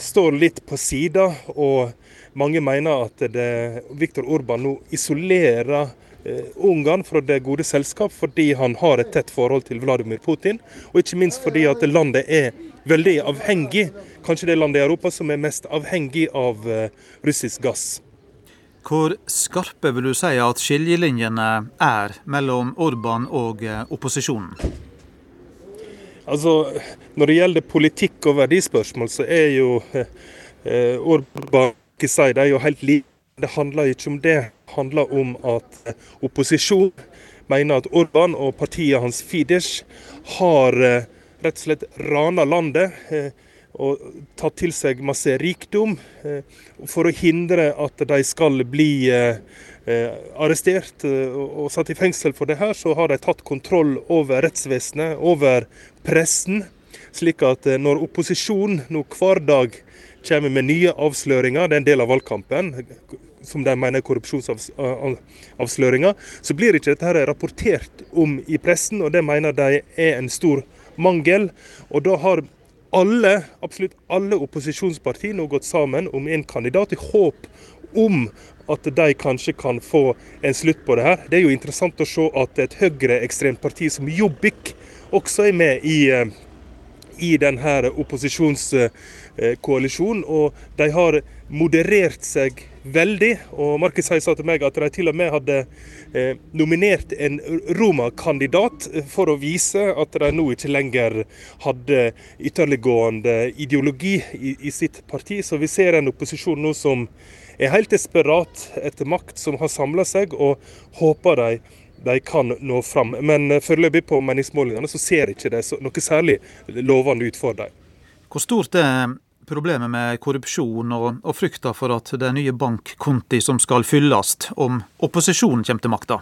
står litt på sida. Og mange mener at det, Viktor Orban nå isolerer Ungarn fra det gode selskap fordi han har et tett forhold til Vladimir Putin, og ikke minst fordi at landet er veldig avhengig, kanskje det landet i Europa som er mest avhengig av russisk gass. Hvor skarpe vil du si at skillelinjene er mellom Orban og opposisjonen? Altså, Når det gjelder politikk og verdispørsmål, så er jo eh, Orban ikke si, det er jo helt like. Det handler ikke om det. Det handler om at eh, opposisjon mener at Orban og partiet hans Fidesz har eh, rett og slett rana landet. Eh, og tatt til seg masse rikdom eh, for å hindre at de skal bli eh, arrestert og satt i fengsel for det her, så har de tatt kontroll over rettsvesenet, over pressen. Slik at eh, når opposisjonen nå hver dag kommer med nye avsløringer, det er en del av valgkampen, som de mener er korrupsjonsavsløringer, så blir ikke dette her rapportert om i pressen, og det mener de er en stor mangel. Og da har alle, absolutt alle opposisjonspartier nå gått sammen om en kandidat, i håp om at de kanskje kan få en slutt på det her. Det er jo interessant å se at et høyreekstremt parti som Jobbik også er med i, eh, i denne opposisjonskoalisjonen. Og de har moderert seg veldig. Og Markus Høie sa til meg at de til og med hadde eh, nominert en Roma-kandidat for å vise at de nå ikke lenger hadde ytterliggående ideologi i, i sitt parti. Så vi ser en opposisjon nå som er helt desperat etter makt, som har samla seg, og håper de, de kan nå fram. Men eh, foreløpig på meningsmålingene så ser ikke det noe særlig lovende ut for dem. Hvor stort er problemet med korrupsjon og, og frykta for at det er nye bankkonti som skal fylles om opposisjonen kommer til makta?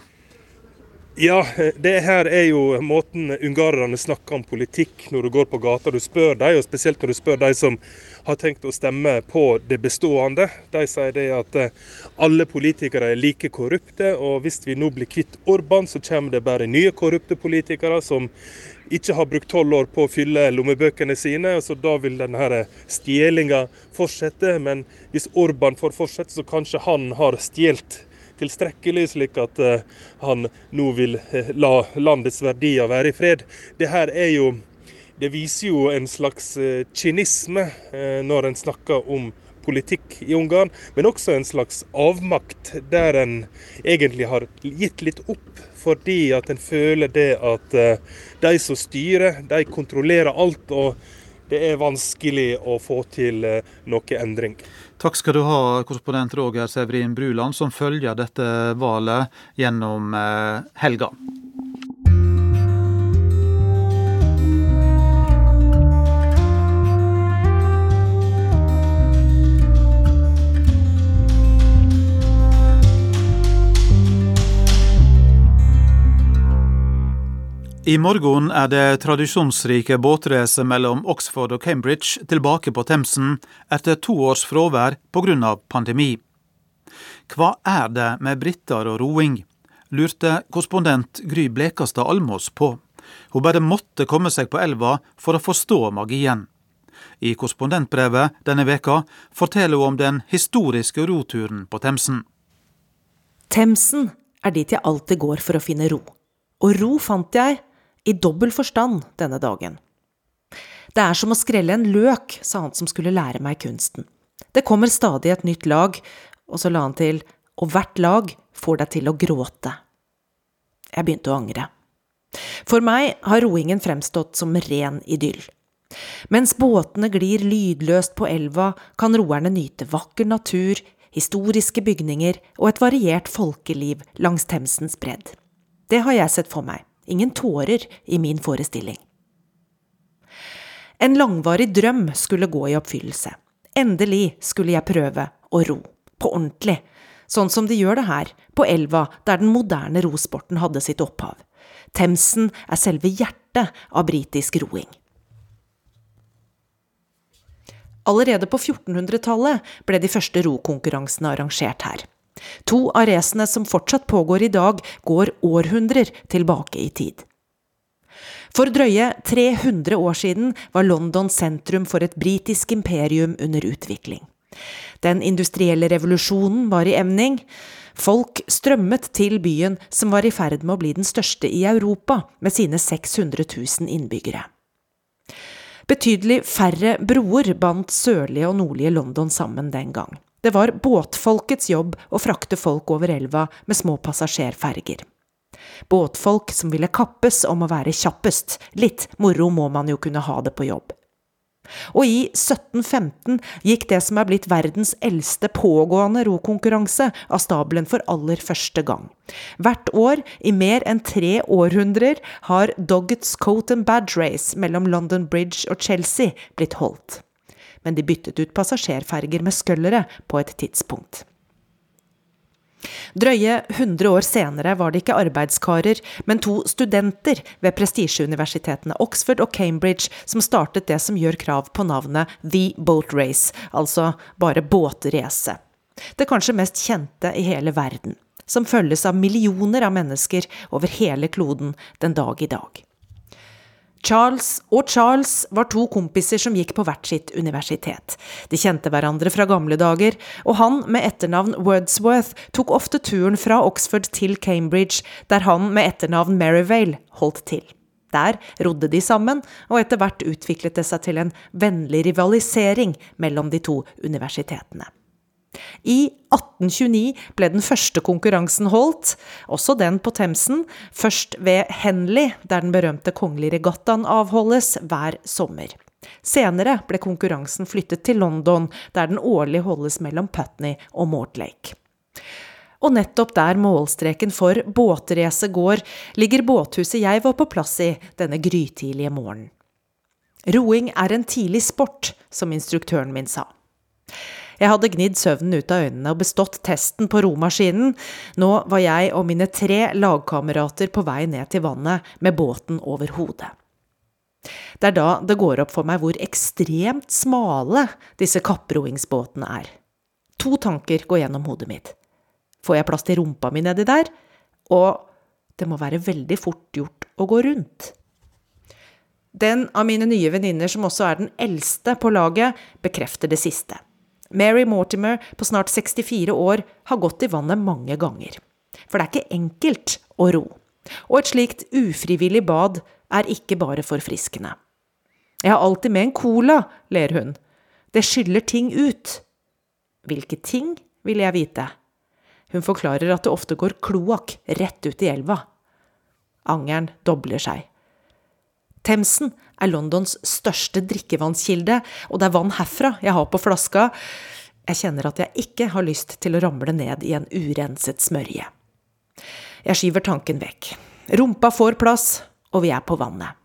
Ja, det her er jo måten ungarerne snakker om politikk når du går på gata. Du spør dem, og spesielt når du spør de som har tenkt å stemme på det bestående. De sier det at eh, alle politikere er like korrupte, og hvis vi nå blir kvitt Orban, så kommer det bare nye korrupte politikere som ikke har brukt tolv år på å fylle lommebøkene sine. så Da vil denne stjelinga fortsette. Men hvis Orban får fortsette, så kanskje han har stjålet tilstrekkelig, slik at uh, han nå vil uh, la landets verdier være i fred. Det her er jo Det viser jo en slags uh, kynisme når en snakker om politikk i Ungarn, men også en slags avmakt, der en egentlig har gitt litt opp fordi at en føler det at de som styrer, de kontrollerer alt. og det er vanskelig å få til noe endring. Takk skal du ha, korrespondent Roger Severin Bruland, som følger dette valget gjennom eh, helga. I morgen er det tradisjonsrike båtracet mellom Oxford og Cambridge tilbake på Themsen etter to års fravær pga. pandemi. Hva er det med briter og roing, lurte korrespondent Gry Blekastad Almås på. Hun bare måtte komme seg på elva for å forstå magien. I korrespondentbrevet denne veka forteller hun om den historiske roturen på Themsen. Themsen er dit jeg alltid går for å finne ro. Og ro fant jeg i dobbel forstand denne dagen. Det er som å skrelle en løk, sa han som skulle lære meg kunsten. Det kommer stadig et nytt lag, og så la han til, og hvert lag får deg til å gråte. Jeg begynte å angre. For meg har roingen fremstått som ren idyll. Mens båtene glir lydløst på elva, kan roerne nyte vakker natur, historiske bygninger og et variert folkeliv langs Themsens bredd. Det har jeg sett for meg ingen tårer i min forestilling. En langvarig drøm skulle gå i oppfyllelse. Endelig skulle jeg prøve å ro, på ordentlig, sånn som de gjør det her, på elva der den moderne rosporten hadde sitt opphav. Themsen er selve hjertet av britisk roing. Allerede på 1400-tallet ble de første rokonkurransene arrangert her. To av racene som fortsatt pågår i dag, går århundrer tilbake i tid. For drøye 300 år siden var London sentrum for et britisk imperium under utvikling. Den industrielle revolusjonen var i emning. Folk strømmet til byen som var i ferd med å bli den største i Europa, med sine 600 000 innbyggere. Betydelig færre broer bandt sørlige og nordlige London sammen den gang. Det var båtfolkets jobb å frakte folk over elva med små passasjerferger. Båtfolk som ville kappes om å være kjappest. Litt moro må man jo kunne ha det på jobb. Og i 1715 gikk det som er blitt verdens eldste pågående rokonkurranse, av stabelen for aller første gang. Hvert år i mer enn tre århundrer har Doggets Coat and Badge Race mellom London Bridge og Chelsea blitt holdt. Men de byttet ut passasjerferger med scullere på et tidspunkt. Drøye 100 år senere var det ikke arbeidskarer, men to studenter ved prestisjeuniversitetene Oxford og Cambridge som startet det som gjør krav på navnet The Boat Race, altså bare båtrace. Det kanskje mest kjente i hele verden, som følges av millioner av mennesker over hele kloden den dag i dag. Charles og Charles var to kompiser som gikk på hvert sitt universitet. De kjente hverandre fra gamle dager, og han med etternavn Wordsworth tok ofte turen fra Oxford til Cambridge, der han med etternavn Merivale holdt til. Der rodde de sammen, og etter hvert utviklet det seg til en vennlig rivalisering mellom de to universitetene. I 1829 ble den første konkurransen holdt, også den på Themsen, først ved Henley, der den berømte kongelige regattaen avholdes hver sommer. Senere ble konkurransen flyttet til London, der den årlig holdes mellom Putney og Mortlake. Og nettopp der målstreken for båtrace går, ligger båthuset jeg var på plass i denne grytidlige morgenen. Roing er en tidlig sport, som instruktøren min sa. Jeg hadde gnidd søvnen ut av øynene og bestått testen på romaskinen. Nå var jeg og mine tre lagkamerater på vei ned til vannet med båten over hodet. Det er da det går opp for meg hvor ekstremt smale disse kapproingsbåtene er. To tanker går gjennom hodet mitt. Får jeg plass til rumpa mi nedi der? Og det må være veldig fort gjort å gå rundt. Den av mine nye venninner som også er den eldste på laget, bekrefter det siste. Mary Mortimer på snart 64 år har gått i vannet mange ganger. For det er ikke enkelt å ro. Og et slikt ufrivillig bad er ikke bare forfriskende. Jeg har alltid med en cola, ler hun. Det skyller ting ut. Hvilke ting, vil jeg vite. Hun forklarer at det ofte går kloakk rett ut i elva. Angeren dobler seg. Themsen er Londons største drikkevannskilde, og det er vann herfra jeg har på flaska. Jeg kjenner at jeg ikke har lyst til å ramle ned i en urenset smørje. Jeg skyver tanken vekk. Rumpa får plass, og vi er på vannet.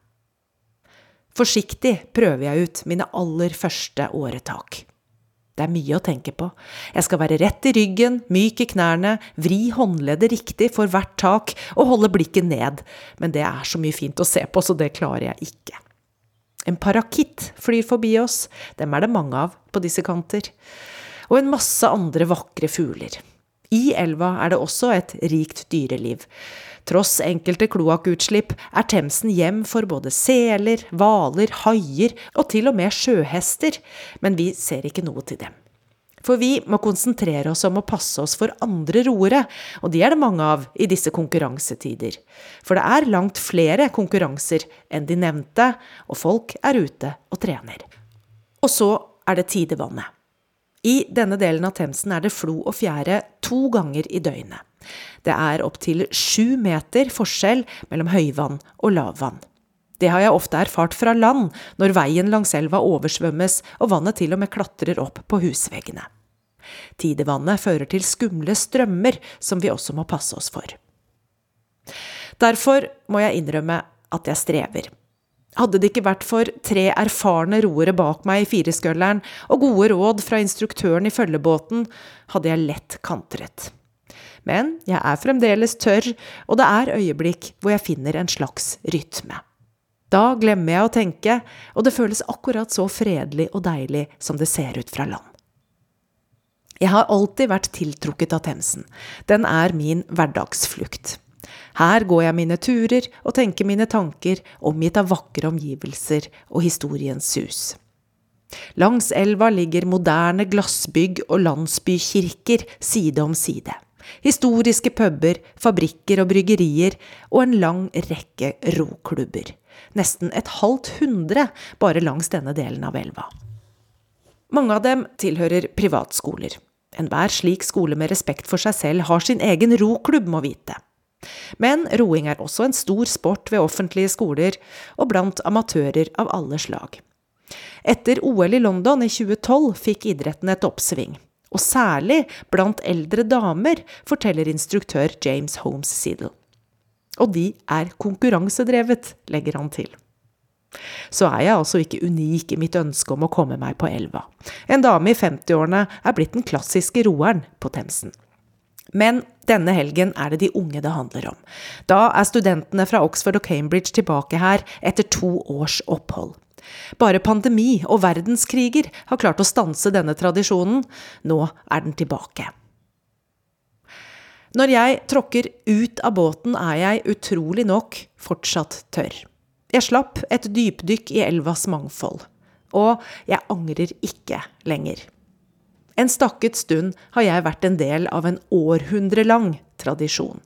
Forsiktig prøver jeg ut mine aller første åretak. Det er mye å tenke på. Jeg skal være rett i ryggen, myk i knærne, vri håndleddet riktig for hvert tak og holde blikket ned, men det er så mye fint å se på, så det klarer jeg ikke. En parakitt flyr forbi oss, dem er det mange av på disse kanter, og en masse andre vakre fugler. I elva er det også et rikt dyreliv. Tross enkelte kloakkutslipp er Themsen hjem for både seler, hvaler, haier og til og med sjøhester, men vi ser ikke noe til dem. For vi må konsentrere oss om å passe oss for andre roere, og de er det mange av i disse konkurransetider. For det er langt flere konkurranser enn de nevnte, og folk er ute og trener. Og så er det tidevannet. I denne delen av Themsen er det flo og fjære to ganger i døgnet. Det er opptil sju meter forskjell mellom høyvann og lavvann. Det har jeg ofte erfart fra land, når veien langs elva oversvømmes og vannet til og med klatrer opp på husveggene. Tidevannet fører til skumle strømmer som vi også må passe oss for. Derfor må jeg innrømme at jeg strever. Hadde det ikke vært for tre erfarne roere bak meg i fireskølleren og gode råd fra instruktøren i følgebåten, hadde jeg lett kantret. Men jeg er fremdeles tørr, og det er øyeblikk hvor jeg finner en slags rytme. Da glemmer jeg å tenke, og det føles akkurat så fredelig og deilig som det ser ut fra land. Jeg har alltid vært tiltrukket av Themsen. Den er min hverdagsflukt. Her går jeg mine turer og tenker mine tanker, omgitt av vakre omgivelser og historiens sus. Langs elva ligger moderne glassbygg og landsbykirker side om side. Historiske puber, fabrikker og bryggerier, og en lang rekke roklubber. Nesten et halvt hundre bare langs denne delen av elva. Mange av dem tilhører privatskoler. Enhver slik skole med respekt for seg selv har sin egen roklubb, må vite. Men roing er også en stor sport ved offentlige skoler og blant amatører av alle slag. Etter OL i London i 2012 fikk idretten et oppsving. Og særlig blant eldre damer, forteller instruktør James Holmes Seedle. Og de er konkurransedrevet, legger han til. Så er jeg altså ikke unik i mitt ønske om å komme meg på elva. En dame i 50-årene er blitt den klassiske roeren på Themsen. Men denne helgen er det de unge det handler om. Da er studentene fra Oxford og Cambridge tilbake her etter to års opphold. Bare pandemi og verdenskriger har klart å stanse denne tradisjonen. Nå er den tilbake. Når jeg tråkker ut av båten, er jeg utrolig nok fortsatt tørr. Jeg slapp et dypdykk i elvas mangfold. Og jeg angrer ikke lenger. En stakket stund har jeg vært en del av en århundrelang tradisjon.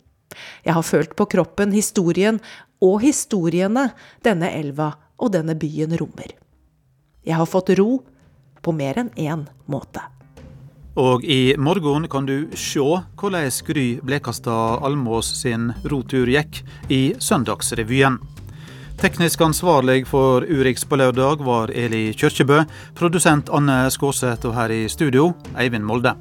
Jeg har følt på kroppen historien og historiene denne elva og denne byen rommer. Jeg har fått ro på mer enn én måte. Og i morgen kan du se hvordan Gry Blekastad Almås sin rotur gikk i Søndagsrevyen. Teknisk ansvarlig for Urix på lørdag var Eli Kyrkjebø. Produsent Anne Skåseth, og her i studio Eivind Molde.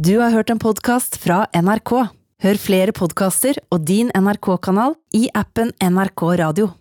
Du har hørt en podkast fra NRK. Hør flere podkaster og din NRK-kanal i appen NRK Radio.